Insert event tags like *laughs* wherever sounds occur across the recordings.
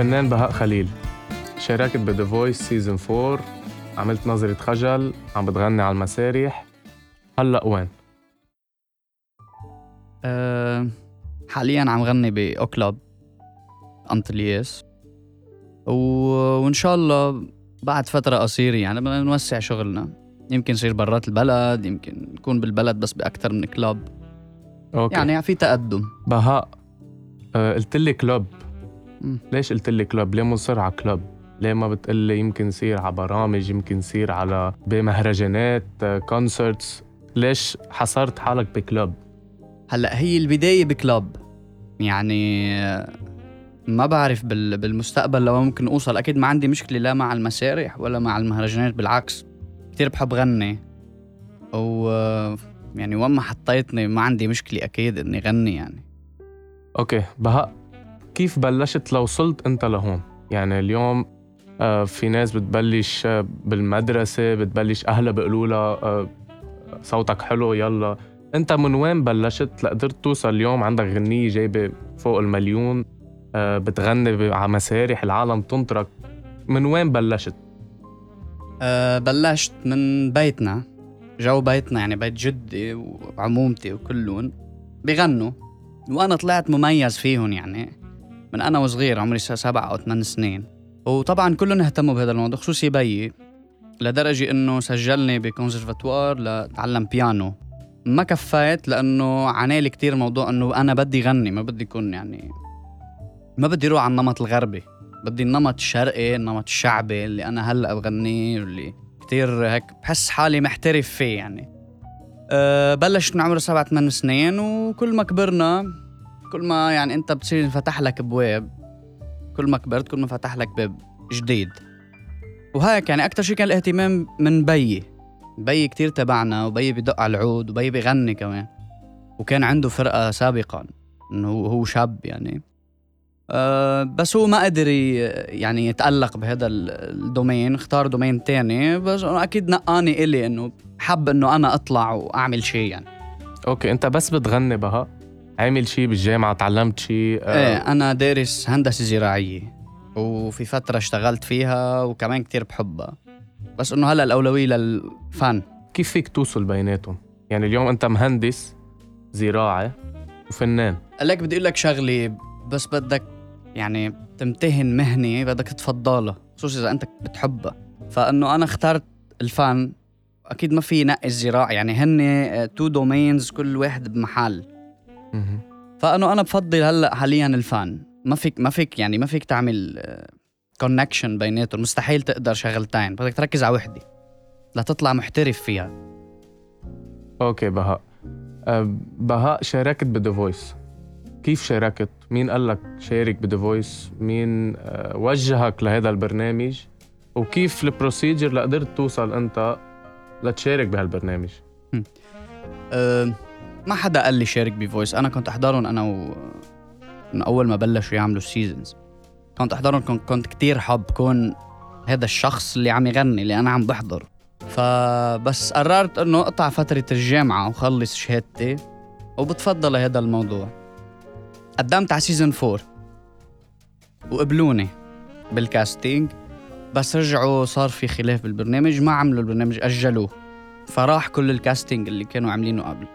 فنان بهاء خليل. شاركت ب The Voice season 4 عملت نظرة خجل عم بتغني على المسارح. هلا وين؟ أه حاليا عم غني ب O Club أنطلياس و... وإن شاء الله بعد فترة قصيرة يعني بدنا نوسع شغلنا. يمكن يصير برات البلد يمكن نكون بالبلد بس بأكثر من club okay. يعني في تقدم. بهاء آه قلت لي club ليش قلت لي club؟ ليه مصر على club؟ ليه ما بتقول لي يمكن يصير على برامج يمكن يصير على بمهرجانات concerts ليش حصرت حالك ب club؟ هلأ هي البداية ب club يعني ما بعرف بال... بالمستقبل لو ممكن أوصل. أكيد ما عندي مشكلة لا مع المسارح ولا مع المهرجانات بالعكس. كتير بحب غني. و يعني وين ما حطيتني ما عندي مشكلة أكيد إني غني يعني. أوكي بهاء. كيف بلشت لو وصلت انت لهون؟ يعني اليوم آه، في ناس بتبلش آه، بالمدرسة بتبلش أهلها بيقولوا لها آه، صوتك حلو يلا. أنت من وين بلشت؟ لقدرت توصل اليوم عندك غنية جايبة فوق المليون بتغني على مسارح العالم تنطرك. من وين بلشت؟ أه بلشت من بيتنا. جو بيتنا يعني بيت جدي وعمومتي وكلهم بغنوا. وأنا طلعت مميز فيهم يعني. من أنا وصغير عمري سبع أو ثمان سنين. وطبعا كلهم اهتموا بهذا الموضوع خصوصي بيي لدرجة إنه سجلني بكونسرفاتوار لاتعلم بيانو. ما كفيت لأنه عانالي كتير موضوع إنه أنا بدي غني ما بدي يكون يعني ما بدي أروح على النمط الغربي. بدي النمط الشرقي النمط الشعبي اللي أنا هلأ بغنيه واللي كتير هيك بحس حالي محترف فيه يعني. أه بلشت من عمر سبعة ثمان سنين وكل ما كبرنا كل ما يعني انت بتصير انفتح لك ابواب كل ما كبرت كل ما فتح لك باب جديد. وهيك يعني أكثر شيء كان الاهتمام من بيي. بيي كتير تبعنا وبيي بدق على العود وبيي بغني كمان. وكان عنده فرقة سابقا إنه هو شاب يعني. أه بس هو ما قدر يعني يتألق بهذا ال- ال domain اختار domain تاني. بس أنا أكيد نقى لي إلي إنه حب إنه أنا أطلع وأعمل شيء يعني. okay أنت بس بتغني بهاء عامل شيء بالجامعة؟ تعلمت شيء آه، إيه أنا دارس هندسة زراعية وفي فترة اشتغلت فيها وكمان كتير بحبها. بس إنه هلا الأولوية للفن. كيف فيك توصل بيناتهم؟ يعني اليوم أنت مهندس زراعة وفنان. لك بدي أقول لك شغلة بس بدك يعني تمتهن مهنة بدك تفضلها خصوصا إذا أنت بتحبها. فإنه أنا اخترت الفن أكيد ما في نقي الزراعة يعني هن two domains كل واحد بمحل. فانه أنا بفضل هلأ حاليا الفن. ما فيك ما فيك يعني ما فيك تعمل connection بيناتهم مستحيل تقدر شغلتين. بدك تركز على وحدة. لتطلع محترف فيها. okay بهاء. أه، بهاء شاركت ب The Voice كيف شاركت؟ مين قال لك شارك ب The Voice؟ مين أه، وجهك لهذا البرنامج؟ وكيف ال procedure لقدرت توصل أنت لتشارك بهالبرنامج؟ أه ما حدا قال لي شارك ب Voice أنا كنت أحضرهم أنا و... من أول ما بلشوا يعملوا ال seasons كنت أحضرهم كنت, كنت كتير حب كون هذا الشخص اللي عم يغني اللي أنا عم بحضر. فبس قررت إنه أقطع فترة الجامعة وخلص شهادتي وبتفضى ل هذا الموضوع. قدمت على season four وقبلوني بال casting بس رجعوا صار في خلاف بالبرنامج ما عملوا البرنامج أجلوه. فراح كل ال casting اللي كانوا عاملينه قبل.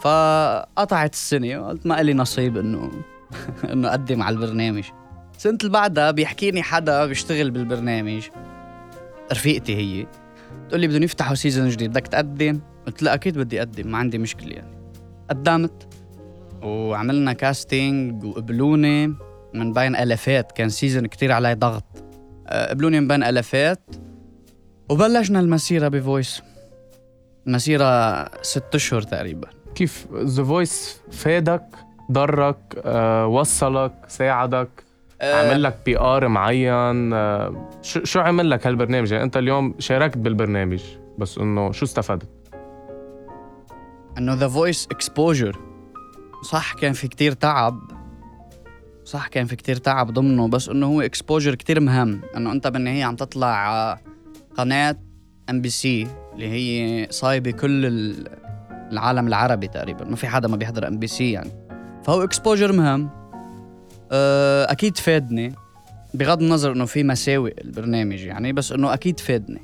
فقطعت السنة وقلت ما إلي نصيب إنه *laughs* إنه أقدم على البرنامج. السنة اللي بعدها بيحكيني حدا بيشتغل بالبرنامج. رفيقتي هي. بتقول لي بدهم يفتحوا season جديد بدك تقدم؟ قلت لا أكيد بدي أقدم ما عندي مشكلة يعني. قدمت وعملنا casting وقبلوني من بين ألوفات كان season كتير علي ضغط. أه، قبلوني من بين ألوفات وبلشنا المسيرة ب Voice مسيرة ست أشهر تقريبا. كيف The Voice فادك ضرك أه، وصلك ساعدك عمل لك PR معين أه، شو شو عمل لك هالبرنامج؟ يعني انت اليوم شاركت بالبرنامج بس إنه شو استفدت؟ إنه The Voice exposure صح كان في كتير تعب. صح كان في كتير تعب ضمنه بس إنه هو exposure كتير مهم. إنه أنت بالنهاية عم تطلع على قناة MBC اللي هي صايبة كل العالم العربي تقريبا. ما في حدا ما بيحضر MBC يعني. فهو exposure مهم. أه، أكيد فادني. بغض النظر إنه في مساوئ البرنامج يعني بس إنه أكيد فادني.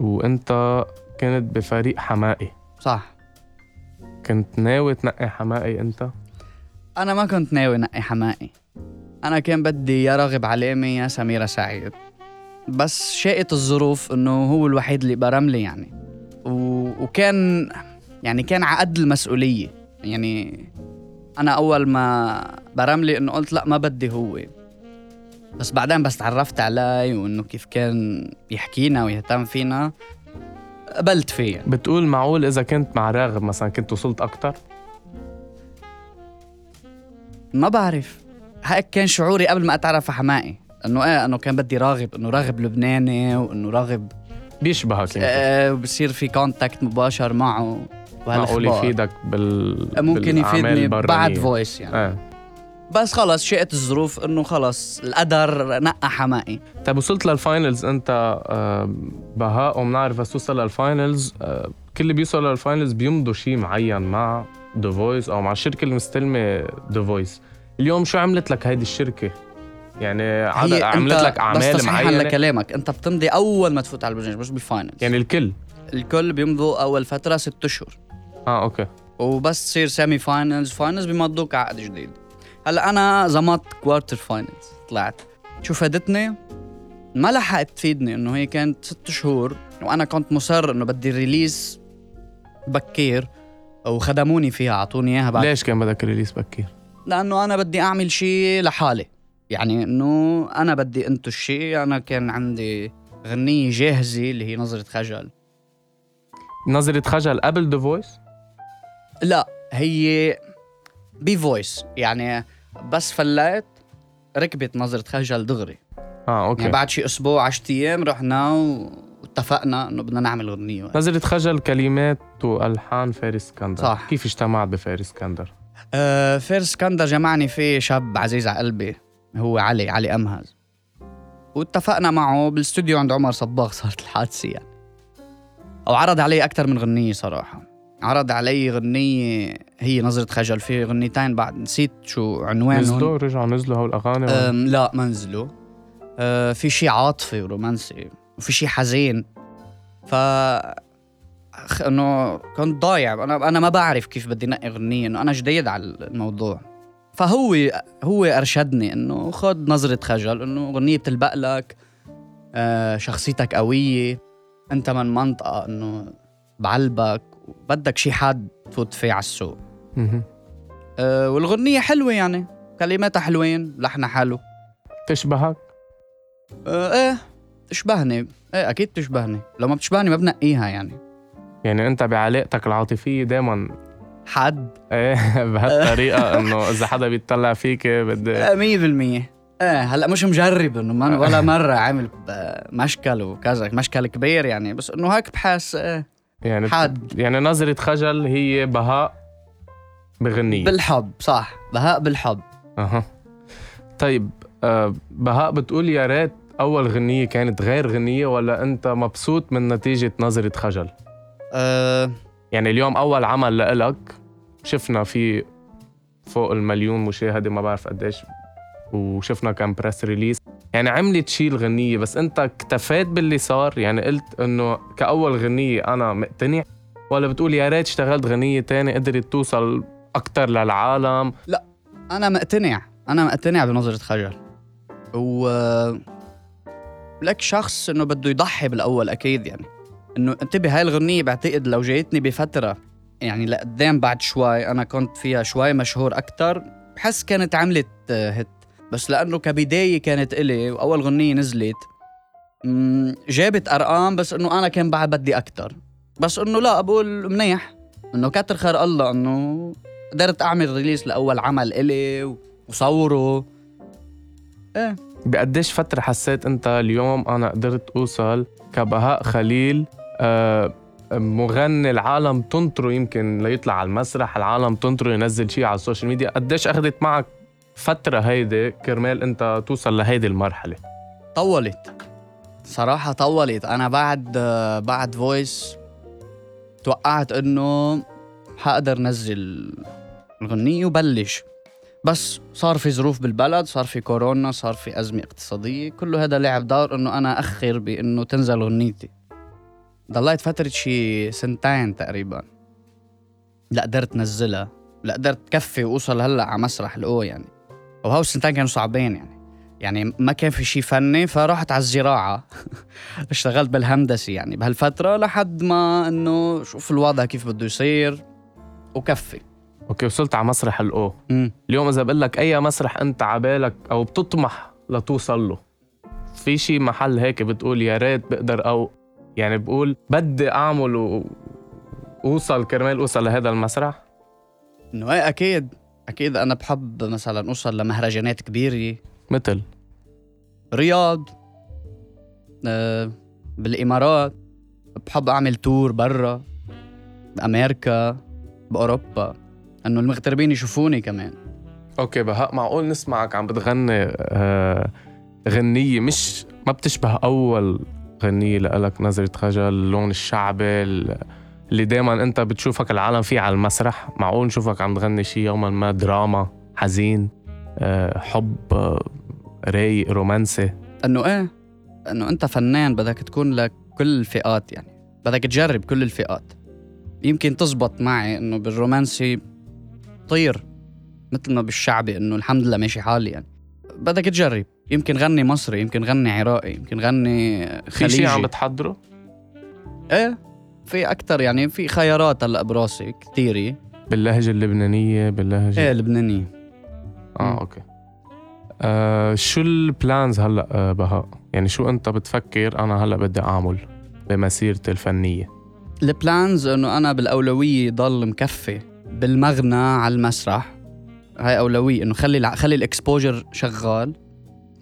وأنت كنت بفريق حماقي. صح. كنت ناوي تنقي حماقي أنت؟ أنا ما كنت ناوي نقي حماقي. أنا كان بدي يا راغب علامي يا سميرة سعيد. بس شاءت الظروف إنه هو الوحيد اللي برم لي يعني. و... وكان يعني كان عقد المسؤولية. يعني أنا أول ما برملي إنه قلت لا ما بدي هو. بس بعدين بس تعرفت عليه وإنه كيف كان يحكينا ويهتم فينا قبلت فيه بتقول معقول إذا كنت مع راغب مثلا كنت وصلت أكتر؟ ما بعرف. هيك كان شعوري قبل ما أتعرف على حمائي. إنه إيه إنه كان بدي راغب إنه راغب لبناني وإنه راغب بيشبهك يمكن آه بصير في contact مباشر معه. معقول وهالأخبار. يفيدك بال ممكن يفيدني. بعد Voice يعني. إيه بس خلص شاءت الظروف إنه خلص القدر نقى حماقي. طيب وصلت لل finals أنت آه، بهاء وبنعرف بس توصل لل finals آه، كل اللي بيوصل للفاينلز بيمضوا شيء معين مع The Voice أو مع الشركة المستلمة The Voice اليوم شو عملت لك هيدي الشركة؟ يعني. هي عملت لك بس اعمال تصحيحا معينة؟ لكلامك أنت بتمضي أول ما تفوت على البرنامج مش بال finals يعني الكل. الكل بيمضوا أول فترة ست أشهر. آه okay. وبس تصير semi-finals finals بيمضوك عقد جديد. هلأ أنا زمطت quarter finals طلعت. شو فادتني؟ ما لحقت تفيدني إنه هي كانت ست شهور وأنا كنت مصر إنه بدي release بكير وخدموني فيها أعطوني إياها بعد. ليش كان بدك release بكير؟ لأنه أنا بدي أعمل شيء لحالي. يعني إنه أنا بدي أنتج شيء أنا كان عندي غنية جاهزة اللي هي نظرة خجل. نظرة خجل قبل The Voice لا هي ب Voice يعني بس فليت، ركبت نظرة خجل دغري. آه okay. يعني بعد شي أسبوع 10 أيام رحنا واتفقنا إنه بدنا نعمل غنية نظرة خجل كلمات وألحان فارس إسكندر. صح. كيف اجتمعت بفارس إسكندر؟ آه فارس إسكندر جمعني فيه شاب عزيز على قلبي هو علي علي أمهز. واتفقنا معه بالاستوديو عند عمر صباغ صارت الحادثة يعني. أو عرض علي أكثر من غنية صراحة. عرض علي غنية هي نظرة خجل. في غنيتين بعد نسيت شو عنوانهم. نزلوا؟ رجعوا نزلوا هول؟ أم لا ما نزلوا. أه في شيء عاطفي ورومانسي وفي شيء حزين. ف إنه كنت ضايع. أنا أنا ما بعرف كيف بدي نقي غنية إنه أنا جديد على الموضوع. فهو هو أرشدني إنه خذ نظرة خجل إنه غنية بتلبق لك أه شخصيتك قوية. أنت من منطقة إنه بعلبك. بدك شيء حاد تفوت فيه على السوق. أه والغنية حلوة يعني. كلماتها حلوين لحنها حلو. تشبهك؟ آه إيه تشبهني. إيه أكيد تشبهني. لو ما بتشبهني ما بنقيها يعني. يعني أنت بعلاقتك العاطفية دائما حد إيه *laughs* بهالطريقة *laughs* إنه إذا حدا بيطلع فيك بدي آه، مية بالمية. إيه هلأ مش مجرب إنه ما ولا *laughs* مرة عامل مشكل وكذا مشكل كبير يعني. بس إنه هيك بحس إيه. يعني حد يعني نظرة خجل هي بهاء بغنية. بالحب صح. بهاء بالحب. أها. طيب آه بهاء بتقول يا ريت أول غنية كانت غير غنية ولا أنت مبسوط من نتيجة نظرة خجل؟ أه. يعني اليوم أول عمل لإلك شفنا فيه فوق المليون مشاهدة ما بعرف قديش وشفنا كان press release يعني عملت شي الغنية بس انت اكتفيت باللي صار. يعني قلت انه كأول غنية أنا مقتنع. ولا بتقول يا ريت اشتغلت غنية تانية قدرت توصل أكتر للعالم؟ أنا مقتنع. أنا مقتنع بنظرة خجل. و لك شخص إنه بده يضحي بالأول أكيد يعني. إنه انتبه هاي الغنية بعتقد لو جايتني بفترة يعني لقدام بعد شوي أنا كنت فيها شوي مشهور أكتر. بحس كانت عملت آه، هيت بس لأنه كبداية كانت إلي وأول غنية نزلت جابت أرقام بس إنه أنا كان بعد بدي أكتر. بس إنه لا بقول منيح. إنه كتر خير الله إنه قدرت أعمل release لأول عمل إلي وصوره. إيه. بقديش فترة حسيت أنت اليوم أنا قدرت أوصل كبهاء خليل آه، مغني العالم تنطره يمكن ليطلع على المسرح العالم تنطره ينزل شيء على السوشيال ميديا؟ قديش أخذت معك فترة هيدي كرمال انت توصل لهيدي المرحلة. طولت. صراحة طولت. أنا بعد بعد فويس توقعت إنه حقدر نزل الغنية وبلش. بس صار في ظروف بالبلد صار في كورونا صار في أزمة اقتصادية. كله هذا لعب دور إنه أنا أخر بإنه تنزل غنيتي. ضليت فترة شي سنتين تقريبا. لا قدرت نزلها. لا قدرت كفي وأوصل هلأ على مسرح الأو يعني. وهو السنتين كانوا صعبين يعني. يعني ما كان في شيء فني فرحت على الزراعة. *laughs* اشتغلت بالهندسة يعني بهالفترة لحد ما إنه شوف الوضع كيف بده يصير. وكفى. أوكي وصلت على مسرح الاو مم. اليوم إذا بقول لك أي مسرح أنت عبالك أو بتطمح لتوصل له في شي محل هيك بتقول يا ريت بقدر أو يعني بقول بدي أعمل و... اوصل كرمال أوصل لهذا المسرح؟ إنه إيه أكيد. أكيد أنا بحب مثلا أوصل لمهرجانات كبيرة. مثل؟ رياض آه بالإمارات بحب أعمل تور برا بأمريكا بأوروبا انه المغتربين يشوفوني كمان. أوكي بهاء معقول نسمعك عم بتغني آه غنية مش ما بتشبه أول غنية لإلك نظرة خجل اللون الشعبي اللي دايما أنت بتشوفك العالم فيه على المسرح معقول نشوفك عم تغني شي يوما ما دراما حزين آه حب آه رايق رومانسي؟ إنه إيه؟ إنه أنت فنان بدك تكون لك كل الفئات يعني. بدك تجرب كل الفئات. يمكن تزبط معي إنه بالرومانسي طير مثل ما بالشعبي إنه الحمد لله ماشي حالي يعني. بدك تجرب. يمكن غني مصري يمكن غني عراقي يمكن غني في خليجي شي عم بتحضره؟ إيه. في أكثر يعني في خيارات هلأ براسي كثيرة باللهجة اللبنانية باللهجة إيه لبنانية. آه. أوكي. آه شو ال plans هلأ آه بهاء يعني شو أنت بتفكر؟ أنا هلأ بدي أعمل بمسيرتي الفنية. ال plans إنه أنا بالأولوية ضل مكفي بالمغنى على المسرح. هاي أولوية إنه خلي الع- خلي ال exposure شغال.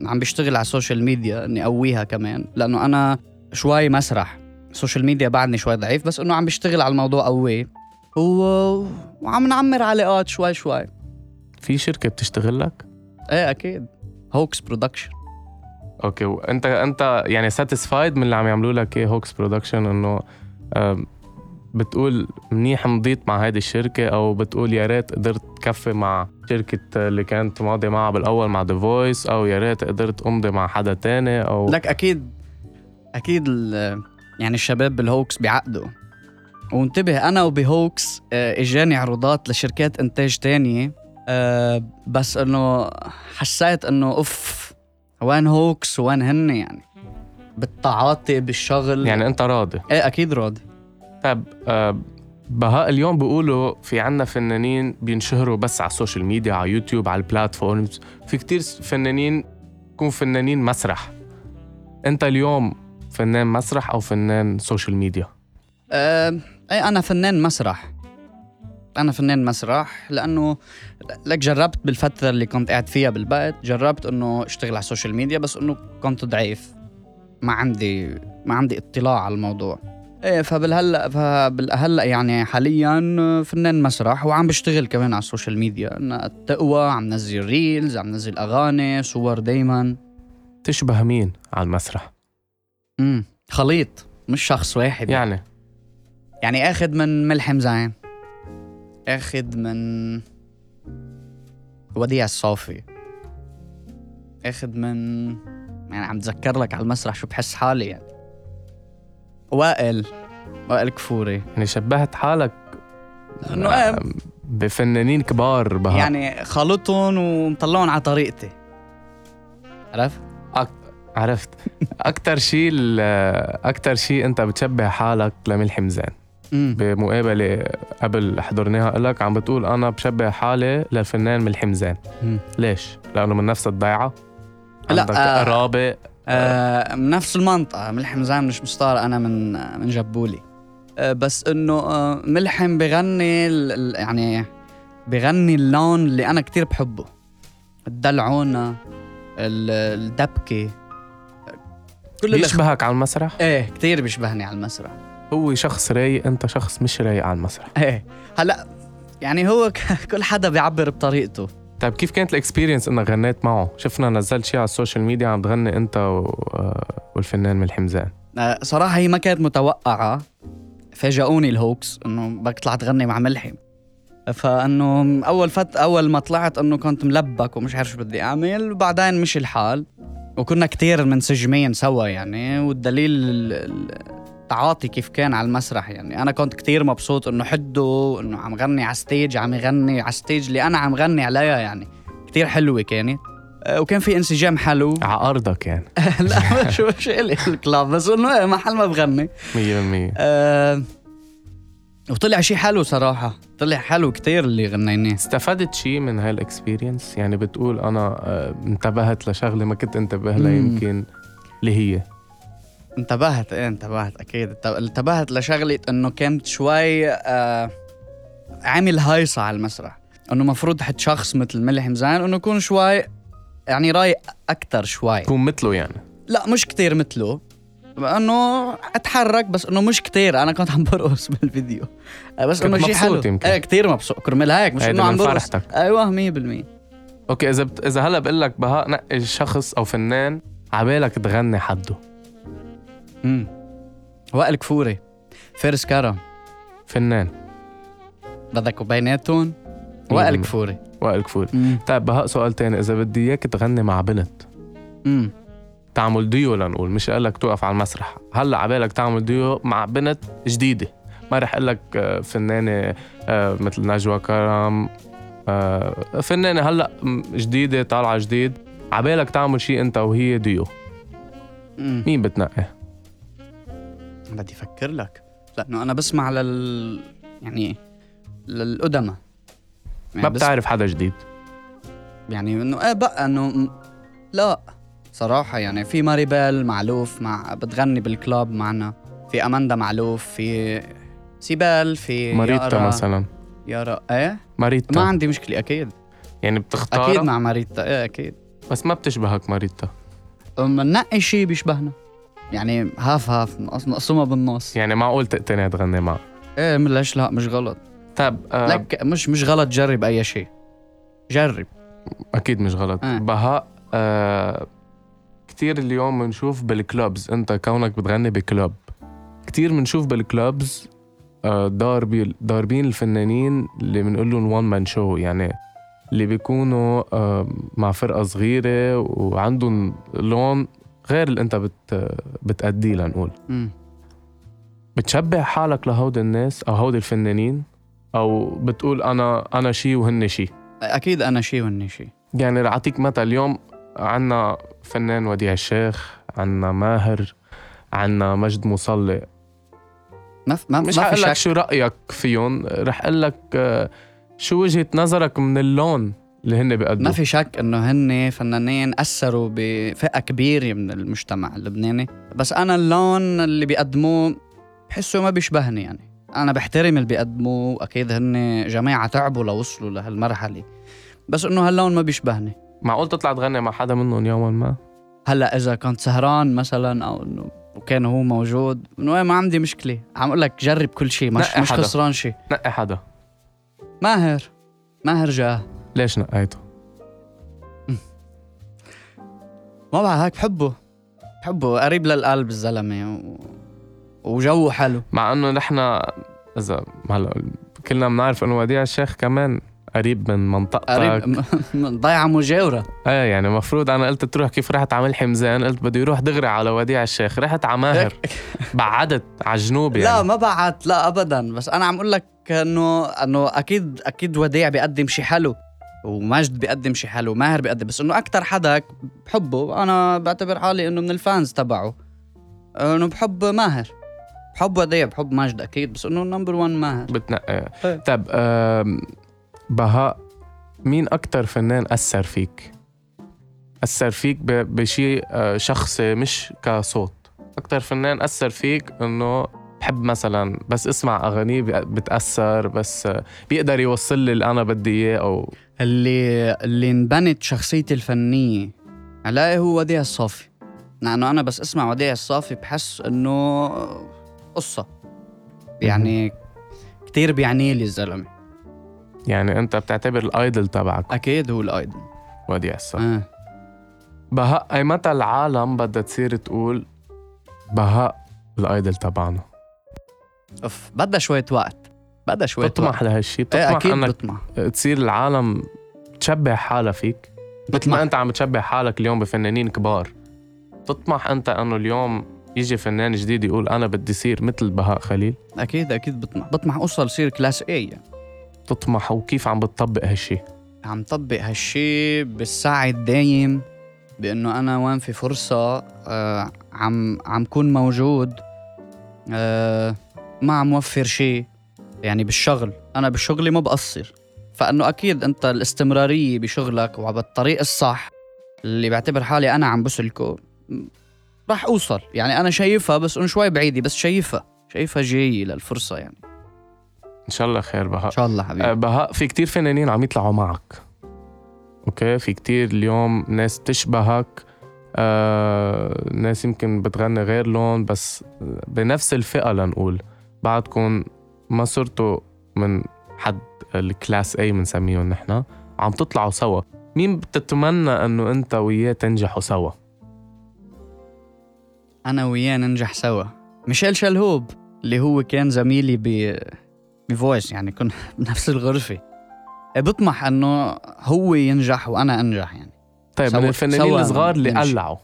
عم بشتغل على السوشيال ميديا إني اقويها كمان. لأنه أنا شوي مسرح. السوشيال ميديا بعدني شوي ضعيف بس إنه عم بشتغل على الموضوع قوي. و... وعم نعمر علاقات شوي شوي. في شركة بتشتغل لك؟ إيه أكيد. هوكس production أوكي وانت أنت يعني satisfied من اللي عم يعملوا لك إيه هوكس production إنه بتقول منيح مضيت مع هيدي الشركة أو بتقول يا ريت قدرت كفي مع شركة اللي كانت ماضي معها بالأول مع The Voice أو يا ريت قدرت أمضي مع حدا تاني أو لك أكيد أكيد يعني الشباب بالهوكس بيعقدوا. وانتبه أنا وبهوكس آه، إجاني عروضات لشركات إنتاج تانية آه، بس إنه حسيت إنه أوف وين هوكس وين هن يعني؟ بالتعاطي بالشغل. يعني أنت راضي؟ إيه أكيد راضي. طيب آه، بهاء اليوم بيقولوا في عنا فنانين بينشهروا بس على السوشيال ميديا على يوتيوب على ال platforms. في كتير فنانين يكون فنانين مسرح. أنت اليوم فنان مسرح أو فنان سوشيال ميديا آه، إيه أنا فنان مسرح. أنا فنان مسرح لأنه لك جربت بالفترة اللي كنت قاعد فيها بالبيت جربت إنه أشتغل على السوشيال ميديا بس إنه كنت ضعيف. ما عندي ما عندي اطلاع على الموضوع. إيه فبالهلأ فبالهلأ يعني حاليا فنان مسرح وعم بشتغل كمان على السوشيال ميديا إنه لتقوى عم نزل reels عم نزل أغاني صور دايما. تشبه مين على المسرح؟ امم خليط مش شخص واحد يعني. يعني؟ اخذ من ملحم زين اخذ من وديع الصافي. اخذ من يعني عم تذكر لك على المسرح شو بحس حالي يعني. وائل وائل كفوري. يعني شبهت حالك؟ إنه إيه بفنانين كبار بهاء يعني خلطهم ومطلعهم على طريقتي. عرفت؟ عرفت. أكثر شيء أكثر شيء أنت بتشبه حالك لملحم زين امم بمقابلة قبل حضرناها لك عم بتقول أنا بشبه حالي للفنان ملحم زين مم. ليش؟ لأنه من نفس الضيعة؟ لا، عندك آه. قرابه آه من نفس المنطقة. ملحم زين مش مستار أنا من من جبولي. آه بس إنه آه ملحم بغني ال- يعني بغني اللون اللي أنا كتير بحبه. الدلعونة ال- الدبكة. كل الأخ... بيشبهك على المسرح؟ إيه كتير بيشبهني على المسرح. هو شخص رايق أنت شخص مش رايق على المسرح. إيه. هلا يعني هو ك- *laughs* كل حدا بيعبر بطريقته. طيب كيف كانت ال experience إنك غنيت معه؟ شفنا نزلت شيء على السوشيال ميديا عم تغني أنت و... آه، والفنان ملحم زين آه، صراحة هي ما كانت متوقعة. فاجئوني الهوكس إنه بدك تطلع تغني مع ملحم. فإنه أول فت أول ما طلعت إنه كنت ملبك ومش عارف شو بدي أعمل وبعدين مشي الحال. وكنا كتير منسجمين سوا يعني والدليل ال- ال- التعاطي كيف كان على المسرح يعني. أنا كنت كتير مبسوط إنه حده إنه عم غني على stage عم يغني على stage اللي أنا عم غني عليها يعني. كتير حلوة كانت. آه، وكان في انسجام حلو. على ارضك يعني *laughs* لا شو شو إلي الكلاب بس إنه إيه، محل ما بغني. 100% أه وطلع شيء حلو صراحة. طلع حلو كتير اللي غنيناه. استفدت شيء من هالاكسبيرينس يعني بتقول أنا آه، انتبهت لشغلة ما كنت انتبه لها. يمكن اللي هي. انتبهت إيه انتبهت أكيد. انت- انتبهت لشغلة إنه كنت شوي آه عامل هايصة على المسرح. إنه مفروض حد شخص مثل ملح مزان إنه يكون شوي يعني رايق أكتر شوي. تكون مثله يعني. لا مش كتير مثله. إنه أتحرك بس إنه مش كتير. أنا كنت عم برقص *laughs* بالفيديو. آه، بس إنه شيء حلو. مبسوط يمكن. إيه كتير مبسوط. كرمال هيك مش إنه عم برقص. فرحتك. أيوه 100% أوكي إذا بت... إذا هلأ بقول لك بهاء نقي شخص أو فنان عبالك تغني حده. امم وائل كفوري فارس كرم. فنان. بدك بيناتهم وائل. كفوري. وائل كفور امم طيب بهاء سؤال تاني. إذا بدي إياك تغني مع بنت امم تعمل ديو لنقول مش أقول لك توقف على المسرح. هلأ عبالك تعمل ديو مع بنت جديدة. ما رح أقول لك آه، فنانة آه، مثل نجوى كرم آه، فنانة هلأ جديدة طالعة جديد. عبالك تعمل شيء أنت وهي ديو. مين بتنقي؟ بدي أفكر لك. لأنه أنا بسمع لل يعني للقدماء. يعني ما بس- بتعرف حدا جديد؟ يعني إنه إيه بقى إنه لا. صراحة يعني في ماريبيل معلوف مع بتغني بالكلاب معنا. في أماندا معلوف في سيبال في ماريتا يارا. مثلا. يارا إيه؟ ما ماريتا عندي مشكلة أكيد. يعني بتختار أكيد مع ماريتا إيه أكيد. بس ما بتشبهك ماريتا. منقي شيء بيشبهنا. يعني هاف هاف نقسمها بالنص. يعني معقول تقتنع تغني معه. إيه ليش لا؟ مش غلط. طيب آه لك مش مش غلط جرب أي شيء جرب. أكيد مش غلط. آه. بهاء آه كتير اليوم بنشوف بال clubs انت كونك بتغني ب club كتير بنشوف بال clubs آه ضاربي ضاربين الفنانين اللي بنقول لهم one man show يعني اللي بيكونوا آه مع فرقة صغيرة وعندهم لون غير اللي انت بت بتأديه لنقول. بتشبه حالك لهود الناس أو هود الفنانين أو بتقول أنا أنا شي وهن شي. أكيد أنا شيء وهني شيء يعني رح أعطيك مثل. اليوم عنا فنان وديع الشيخ عنا ماهر عنا مجد مصلي. ما ما, مش ما في لك شو رأيك فيهم رح أقول لك آه، شو وجهة نظرك من اللون اللي هن بيقدموا ما في شك إنه هن فنانين أثروا بفئة كبيرة من المجتمع اللبناني. بس أنا اللون اللي بيقدموه بحسه ما بيشبهني يعني. أنا بحترم اللي بيقدموه وأكيد هن جماعة تعبوا لوصلوا لهالمرحلة. بس إنه هاللون ما بيشبهني. معقول تطلع تغني مع حدا منهم يوما ما؟ هلأ إذا كنت سهران مثلا أو إنه وكان هو موجود إنه إيه ما عندي مشكلة. عم أقول لك جرب كل شيء مش مش حدا. خسران شيء. نقي حدا. ماهر. ماهر جاه. ليش نقيته؟ *laughs* ما بعرف هيك بحبه. بحبه. قريب للقلب الزلمة و... وجوه حلو. مع إنه نحن إذا هلأ كلنا بنعرف إنه وديع الشيخ كمان قريب من منطقتك. قريب *laughs* ضيعة مجاورة. إيه يعني المفروض أنا قلت تروح كيف رحت على ملحي مزان قلت بدي يروح دغري على وديع الشيخ رحت على ماهر *laughs* بعدت على الجنوب يعني. لا ما بعت لا ابدا. بس أنا عم أقول لك إنه إنه أكيد أكيد وديع بيقدم شيء حلو ومجد بيقدم شيء حلو ماهر بيقدم. بس إنه أكثر حدا بحبه أنا بعتبر حالي إنه من ال fans تبعه. إنه بحب ماهر. بحب وديع بحب مجد أكيد. بس إنه number 1 ماهر. بتنقي. إيه. طيب بهاء مين أكتر فنان أثر فيك؟ أثر فيك بشيء آه، شخصي مش كصوت. أكتر فنان أثر فيك إنه بحب مثلا بس اسمع أغانيه بي- بتأثر بس آه، بيقدر يوصل لي اللي أنا بدي إياه أو اللي اللي انبنت شخصيتي الفنية. عليه هو وديع الصافي. لأنه أنا بس أسمع وديع الصافي بحس إنه قصة. يعني كتير بيعني لي الزلمة. يعني أنت بتعتبر الأيدل تبعك. أكيد هو الأيدل. وديع الصف آه. بهاء أي متى العالم بدها تصير تقول بهاء الأيدل تبعنا؟ أوف بدها شوية وقت. بدها شوي تطمح لهالشي إيه تطمح أكيد إنك بطمح. تصير العالم تشبه حالها فيك. مثل. ما أنت عم تشبه حالك اليوم بفنانين كبار. تطمح أنت إنه اليوم يجي فنان جديد يقول أنا بدي صير مثل بهاء خليل؟ أكيد أكيد بطمح. بطمح أوصل صير كلاس اي يعني. تطمح وكيف عم بتطبق هالشي؟ عم طبق هالشي بالسعد دايم بأنه أنا وين في فرصة آه عم عم كون موجود آه ما عم وفر شيء يعني بالشغل. أنا بشغلي ما بقصر. فأنه أكيد أنت الاستمرارية بشغلك وبالطريق الصح اللي بعتبر حالي أنا عم بسلكه راح أوصل. يعني أنا شايفها بس إنه شوي بعيدة بس شايفها شايفها جاي للفرصة يعني. إن شاء الله خير بهاء. إن شاء الله آه، حبيبي بهاء في كتير فنانين عم يطلعوا معك. أوكي؟ في كتير اليوم ناس بتشبهك آه، ناس يمكن بتغني غير لون بس بنفس الفئة لنقول. بعدكم ما صرتوا من حد ال class A بنسميهم نحن. عم تطلعوا سوا. مين بتتمنى إنه أنت وياه تنجحوا سوا؟ أنا وياه ننجح سوا. ميشيل شلهوب اللي هو كان زميلي ب بفويس يعني كنا *laughs* بنفس الغرفة. بطمح إنه هو ينجح وأنا أنجح يعني. طيب من الفنانين الصغار اللي. قلعوا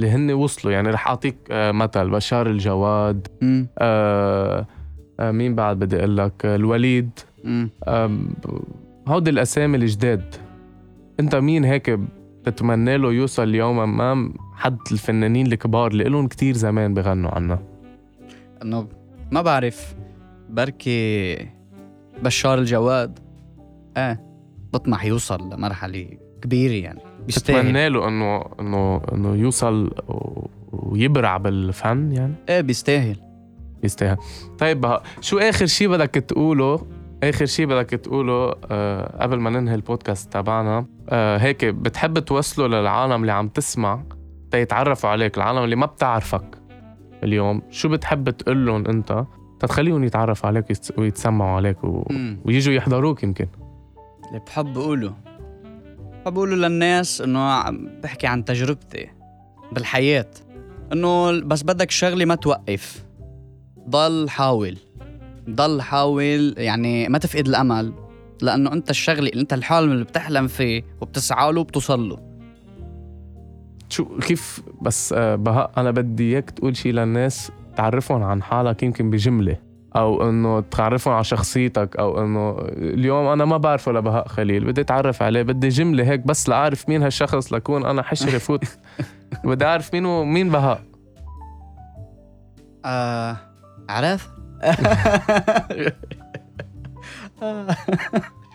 اللي هن وصلوا يعني رح أعطيك آه، مثل بشار الجواد آه آه مين بعد بدي أقول لك؟ آه، الوليد. هودي الأسامي الجداد. أنت مين هيك بتتمنى له يوصل يوما ما حد الفنانين الكبار اللي لهم كتير زمان بغنوا عنا إنه ما بعرف. بركي بشار الجواد. إيه بطمح يوصل لمرحلة كبيرة يعني. بيستاهل. بتتمنى له إنه إنه إنه يوصل ويبرع بالفن يعني؟ إيه بيستاهل. يستاهل طيب شو آخر شيء بدك تقوله؟ آخر شيء بدك تقوله آه قبل ما ننهي البودكاست تبعنا آه هيك بتحب توصله للعالم اللي عم تسمع تيتعرفوا عليك العالم اللي ما بتعرفك اليوم؟ شو بتحب تقول لهم أنت؟ تتخليهم يتعرفوا عليك ويتس- ويتسمعوا عليك و... مم. ويجوا يحضروك يمكن. اللي بحب أقوله. بحب أقوله للناس إنه عم بحكي عن تجربتي بالحياة. إنه بس بدك شغلة ما توقف. ضل حاول. ضل حاول يعني ما تفقد الأمل. لأنه أنت الشغلة أنت الحلم اللي بتحلم فيه وبتسعى له وبتوصل له. شو كيف بس آه بهاء أنا بدي إياك تقول شيء للناس تعرفهم عن حالك يمكن بجملة أو إنه تعرفهم على شخصيتك أو إنه اليوم أنا ما بعرفه لبهاء خليل بدي أتعرف عليه بدي جملة هيك بس لأعرف مين هالشخص لكون أنا حشري *laughs* فوت. بدي أعرف مين هو مين بهاء. آه عرف؟ *laughs*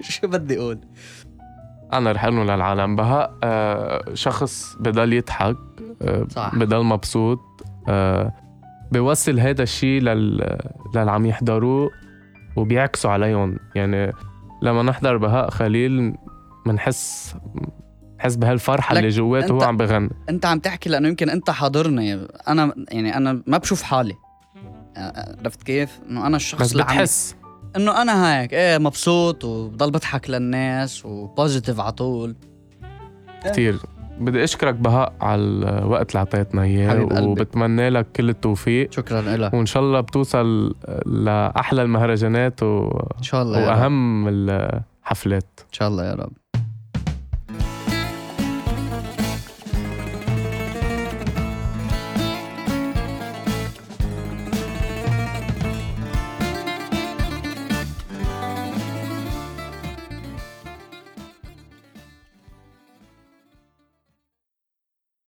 شو بدي أقول؟ أنا رح أقول للعالم بهاء آه شخص بضل يضحك آه صح. بضل مبسوط آه بيوصل هذا الشيء لل للي عم يحضروه وبيعكسوا عليهم. يعني لما نحضر بهاء خليل بنحس بنحس بهالفرحة اللي جواته هو عم بغني. أنت عم تحكي لأنه يمكن أنت حاضرني. أنا يعني أنا ما بشوف حالي. عرفت كيف؟ إنه أنا الشخص بس اللي بتحس. إنه أنا هيك إيه مبسوط وبضل بضحك للناس وبوزيتيف على طول. كثير بدي أشكرك بهاء على الوقت اللي أعطيتنا إياه. وبتمنى لك كل التوفيق. شكرا لك وإن شاء الله بتوصل لأحلى المهرجانات و... إن شاء الله وأهم الحفلات. إن شاء الله يا رب.